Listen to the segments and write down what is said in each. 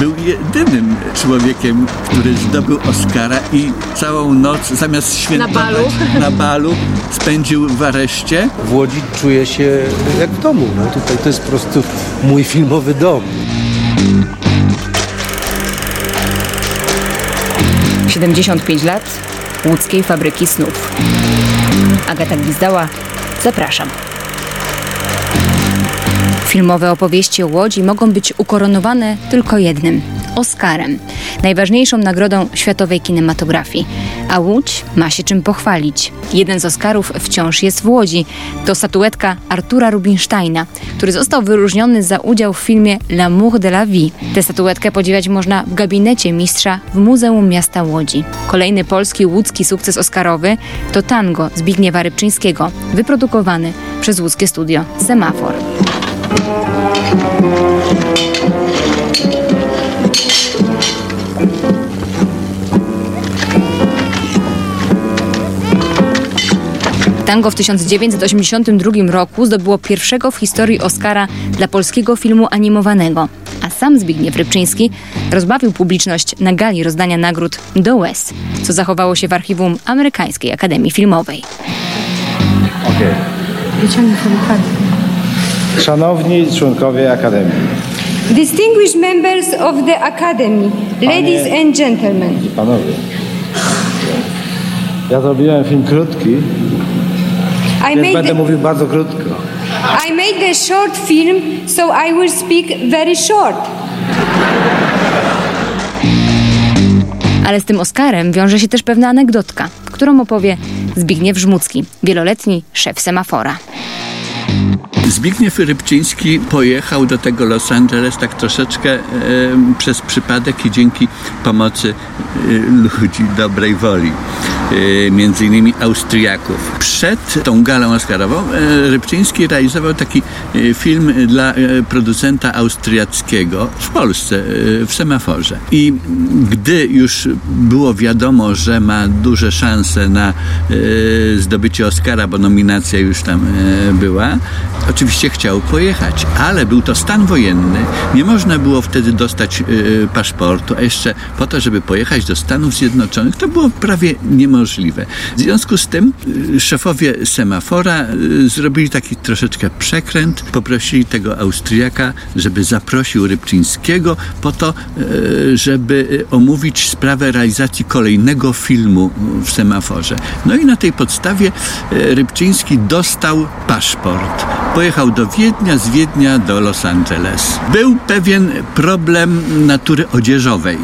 był jedynym człowiekiem, który zdobył Oscara i całą noc zamiast świętować Na balu. na balu spędził w areszcie. W Łodzi czuję się jak w domu. No, tutaj to jest po prostu mój filmowy dom. 75 lat łódzkiej fabryki snów. Agata Gwizdała, zapraszam. Filmowe opowieści o Łodzi mogą być ukoronowane tylko jednym Oscarem, najważniejszą nagrodą światowej kinematografii. A Łódź ma się czym pochwalić. Jeden z Oscarów wciąż jest w Łodzi. To statuetka Artura Rubinsteina, który został wyróżniony za udział w filmie L'amour de la vie. Tę statuetkę podziwiać można w gabinecie mistrza w Muzeum Miasta Łodzi. Kolejny polski łódzki sukces oscarowy to tango Zbigniewa Rybczyńskiego, wyprodukowany przez łódzkie studio Semafor. Tango w 1982 roku zdobyło pierwszego w historii Oscara dla polskiego filmu animowanego, a sam Zbigniew Rybczyński rozbawił publiczność na gali rozdania nagród do łez, co zachowało się w archiwum Amerykańskiej Akademii Filmowej. Szanowni członkowie Akademii, Distinguished members of the Academy, ladies and gentlemen, panowie. Ja zrobiłem film krótki, I więc made, będę the, mówił bardzo krótko. I made the short film, so I will speak very short. Ale z tym Oscarem wiąże się też pewna anegdotka, którą opowie Zbigniew Żmucki, wieloletni szef semafora. Zbigniew Rybczyński pojechał do tego Los Angeles tak troszeczkę e, przez przypadek i dzięki pomocy e, ludzi dobrej woli, e, między innymi Austriaków. Przed tą galą Oscarową Rybczyński realizował taki film dla producenta austriackiego w Polsce, w Semaforze. I gdy już było wiadomo, że ma duże szanse na zdobycie Oscara, bo nominacja już tam była, oczywiście chciał pojechać, ale był to stan wojenny. Nie można było wtedy dostać y, paszportu, a jeszcze po to, żeby pojechać do Stanów Zjednoczonych, to było prawie niemożliwe. W związku z tym y, szefowie semafora y, zrobili taki troszeczkę przekręt, poprosili tego Austriaka, żeby zaprosił Rybczyńskiego po to, żeby omówić sprawę realizacji kolejnego filmu w semaforze. No i na tej podstawie Rybczyński dostał paszport. Pojechał do Wiednia, z Wiednia do Los Angeles. Był pewien problem natury odzieżowej.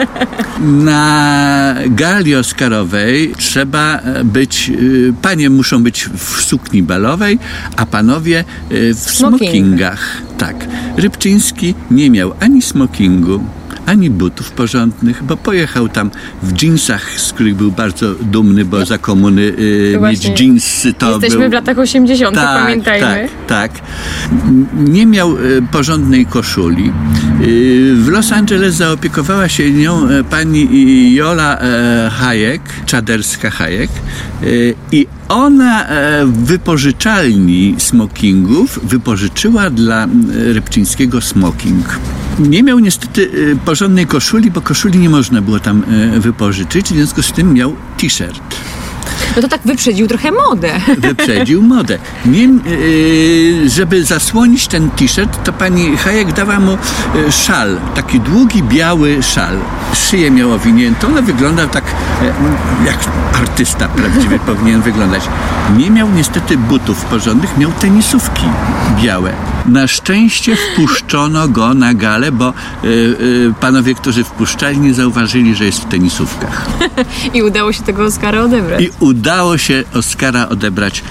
Na gali oscarowej trzeba e, być, y, panie muszą być w sukni balowej, a panowie y, w Smoking. smokingach. Tak. Rybczyński nie miał ani smokingu, ani butów porządnych, bo pojechał tam w dżinsach, z których był bardzo dumny, bo za komuny y, mieć dżinsy to Jesteśmy był... w latach 80., Tak, pamiętajmy. tak, tak. Nie miał e, porządnej koszuli. W Los Angeles zaopiekowała się nią e, pani Jola e, Hayek, czaderska Hayek e, i ona w wypożyczalni smokingów wypożyczyła dla m, Rybczyńskiego smoking. Nie miał niestety porządnej koszuli, bo koszuli nie można było tam wypożyczyć, w związku z tym miał t-shirt No to tak wyprzedził trochę modę. wyprzedził modę. Nie, yy, żeby zasłonić ten t-shirt, to pani Hayek dała mu yy, szal, taki długi, biały szal. Szyję miał owiniętą, no wyglądał tak yy, jak artysta prawdziwy powinien wyglądać. Nie miał niestety butów porządnych, miał tenisówki białe. Na szczęście wpuszczono go na galę, bo yy, yy, panowie, którzy wpuszczali, nie zauważyli, że jest w tenisówkach. I udało się tego Oscara odebrać. I udało się Oscara odebrać.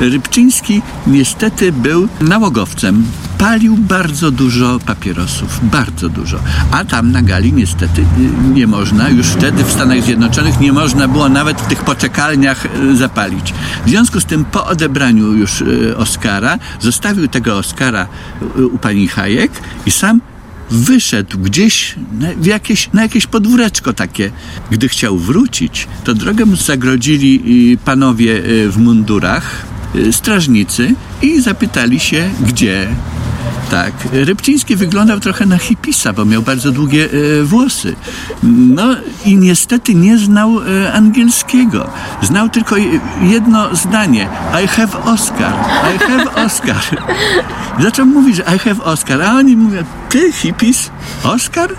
Rybczyński niestety był nałogowcem. Palił bardzo dużo papierosów, bardzo dużo. A tam na gali niestety y, nie można, już wtedy w Stanach Zjednoczonych nie można było nawet w tych poczekalniach y, zapalić. W związku z tym po odebraniu już y, Oscara zostawił tego Oscara u pani Hayek i sam wyszedł gdzieś w jakieś, na jakieś podwóreczko takie. Gdy chciał wrócić, to drogę mu zagrodzili panowie w mundurach, strażnicy i zapytali się, gdzie. Tak, Rybczyński wyglądał trochę na hipisa, bo miał bardzo długie e, włosy. No i niestety nie znał e, angielskiego. Znał tylko je- jedno zdanie. I have Oscar. I have Oscar. Zaczął mówić, że I have Oscar, a oni mówią, ty hipis, Oscar?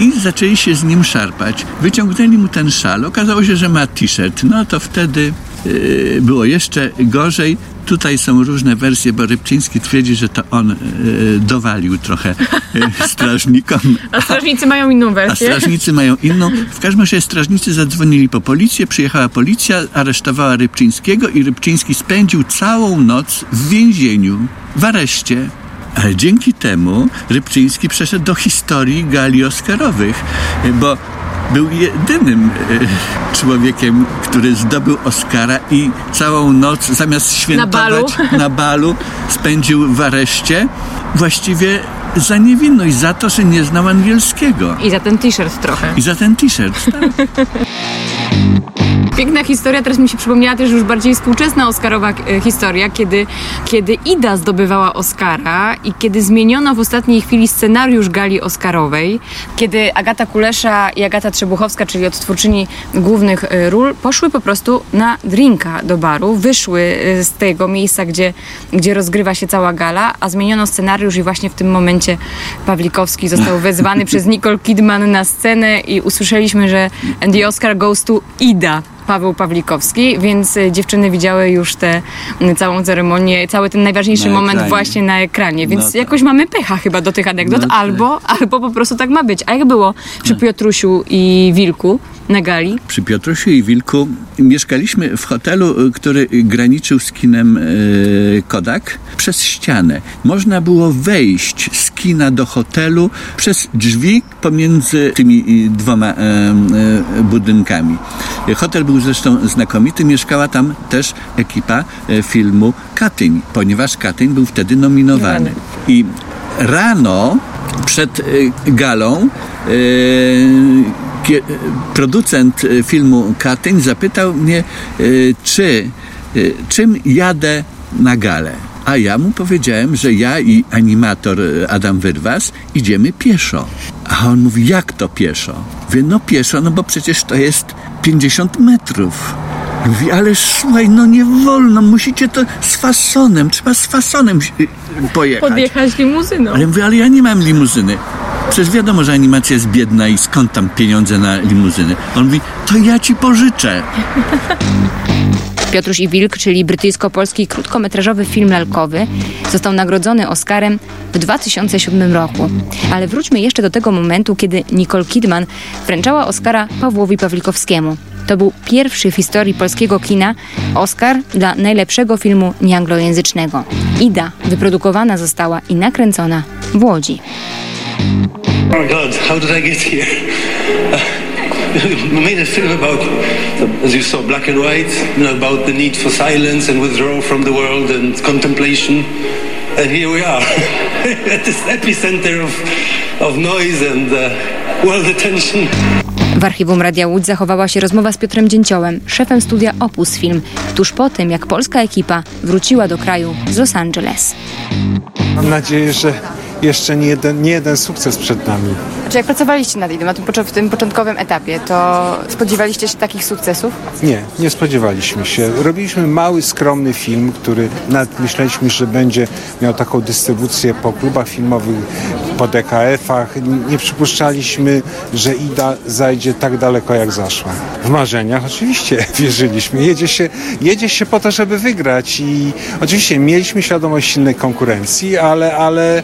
I zaczęli się z nim szarpać. Wyciągnęli mu ten szal. Okazało się, że ma t-shirt. No to wtedy yy, było jeszcze gorzej. Tutaj są różne wersje, bo Rybczyński twierdzi, że to on yy, dowalił trochę yy, strażnikom. A strażnicy mają inną A wersję. strażnicy mają inną. W każdym razie strażnicy zadzwonili po policję, przyjechała policja, aresztowała Rybczyńskiego i Rybczyński spędził całą noc w więzieniu, w areszcie. Ale dzięki temu Rybczyński przeszedł do historii gali Oscarowych, bo był jedynym e, człowiekiem, który zdobył Oscara i całą noc zamiast świętować na balu, spędził w areszcie właściwie za niewinność, za to, że nie znał angielskiego. I za ten t-shirt trochę. I za ten t-shirt. Tak. Piękna historia, teraz mi się przypomniała też już bardziej współczesna Oscarowa e, historia, kiedy, kiedy Ida zdobywała Oscara i kiedy zmieniono w ostatniej chwili scenariusz gali Oscarowej, kiedy Agata Kulesza i Agata Trzebuchowska, czyli odtwórczyni głównych e, ról, poszły po prostu na drinka do baru, wyszły e, z tego miejsca, gdzie, gdzie rozgrywa się cała gala, a zmieniono scenariusz i właśnie w tym momencie Pawlikowski został wezwany przez Nicole Kidman na scenę i usłyszeliśmy, że and the Oscar goes to Ida. Paweł Pawlikowski, więc y, dziewczyny widziały już tę y, całą ceremonię, cały ten najważniejszy Na moment ekranie. właśnie na ekranie, więc No tak. jakoś mamy pecha chyba do tych anegdot, No tak. albo, albo po prostu tak ma być. A jak było przy Piotrusiu i Wilku na gali? Przy Piotrusiu i Wilku mieszkaliśmy w hotelu, y, który graniczył z kinem y, Kodak przez ścianę. Można było wejść z kina do hotelu przez drzwi pomiędzy tymi y, dwoma budynkami. Hotel był zresztą znakomity. Mieszkała tam też ekipa filmu Katyń, ponieważ Katyń był wtedy nominowany. I rano przed galą producent y, filmu Katyń zapytał mnie, y, czy, czym jadę na galę. A ja mu powiedziałem, że ja i animator Adam Wyrwas idziemy pieszo. A on mówi, jak to pieszo? Mówię, no pieszo, no bo przecież to jest 50 metrów. Mówi, ale słuchaj, no nie wolno, musicie to z fasonem, trzeba z fasonem pojechać. Podjechać limuzyną. Ale mówię, ale ja nie mam limuzyny. Przecież wiadomo, że animacja jest biedna i skąd tam pieniądze na limuzyny. On mówi, to ja ci pożyczę. Piotruś i Wilk, czyli brytyjsko-polski krótkometrażowy film lalkowy, został nagrodzony Oscarem w 2007 roku. Ale wróćmy jeszcze do tego momentu, kiedy Nicole Kidman wręczała Oscara Pawłowi Pawlikowskiemu. To był pierwszy w historii polskiego kina Oscar dla najlepszego filmu nieanglojęzycznego. Ida wyprodukowana została i nakręcona w Łodzi. Oh my God, how did I get here? we made a film about, as you saw, black and white, you know, about the need for silence and withdrawal from the world and contemplation. And here we are, at this epicenter of, of noise and uh, world attention. W archiwum Radia Łódź zachowała się rozmowa z Piotrem Dzięciołem, szefem studia Opus Film, tuż po tym, jak polska ekipa wróciła do kraju z Los Angeles. Mam nadzieję, że jeszcze nie jeden, nie jeden sukces przed nami. Czy jak pracowaliście nad Idą na tym, w tym początkowym etapie, to spodziewaliście się takich sukcesów? Nie, nie spodziewaliśmy się. Robiliśmy mały, skromny film, który nawet myśleliśmy, że będzie miał taką dystrybucję po klubach filmowych, po DKF-ach. Nie przypuszczaliśmy, że Ida zajdzie tak daleko, jak zaszła. W marzeniach oczywiście wierzyliśmy. Jedzie się, jedzie się po to, żeby wygrać i oczywiście mieliśmy świadomość silnej konkurencji, ale, ale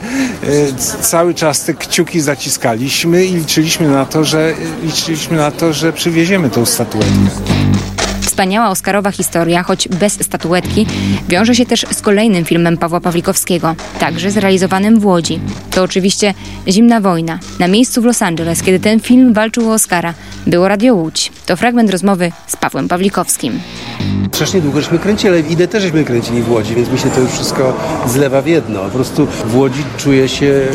cały czas te kciuki zaciskaliśmy i liczyliśmy na to, że liczyliśmy na to, że przywieziemy tą statuetkę. Wspaniała Oscarowa historia, choć bez statuetki, wiąże się też z kolejnym filmem Pawła Pawlikowskiego, także zrealizowanym w Łodzi. To oczywiście Zimna Wojna. Na miejscu w Los Angeles, kiedy ten film walczył o Oscara, było Radio Łódź. To fragment rozmowy z Pawłem Pawlikowskim. Strasznie długo żeśmy kręcili, ale idę też żeśmy kręcili w Łodzi, więc mi się to już wszystko zlewa w jedno. Po prostu w Łodzi czuję się y,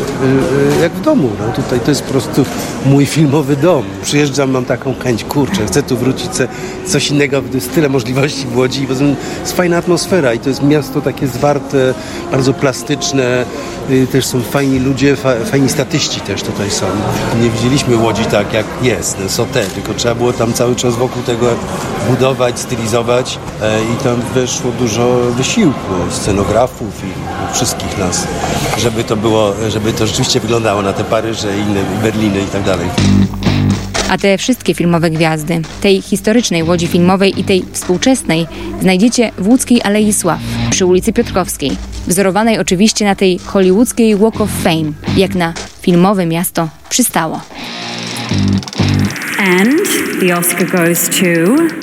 y, jak w domu. No, tutaj to jest po prostu mój filmowy dom. Przyjeżdżam, mam taką chęć, kurczę, chcę tu wrócić, chcę coś innego, jest tyle możliwości w Łodzi. Tym jest fajna atmosfera i to jest miasto takie zwarte, bardzo plastyczne, y, też są fajni ludzie, fa, fajni statyści też tutaj są. Nie widzieliśmy Łodzi tak jak jest, Sote, tylko trzeba było tam cały czas wokół tego budować, stylizować e, i tam weszło dużo wysiłku scenografów i wszystkich nas, żeby to było, żeby to rzeczywiście wyglądało na te Paryże i inne i Berliny i tak dalej. A te wszystkie filmowe gwiazdy, tej historycznej Łodzi filmowej i tej współczesnej, znajdziecie w łódzkiej Alei Sław, przy ulicy Piotrkowskiej, wzorowanej oczywiście na tej hollywoodzkiej Walk of Fame, jak na filmowe miasto przystało. And the Oscar goes to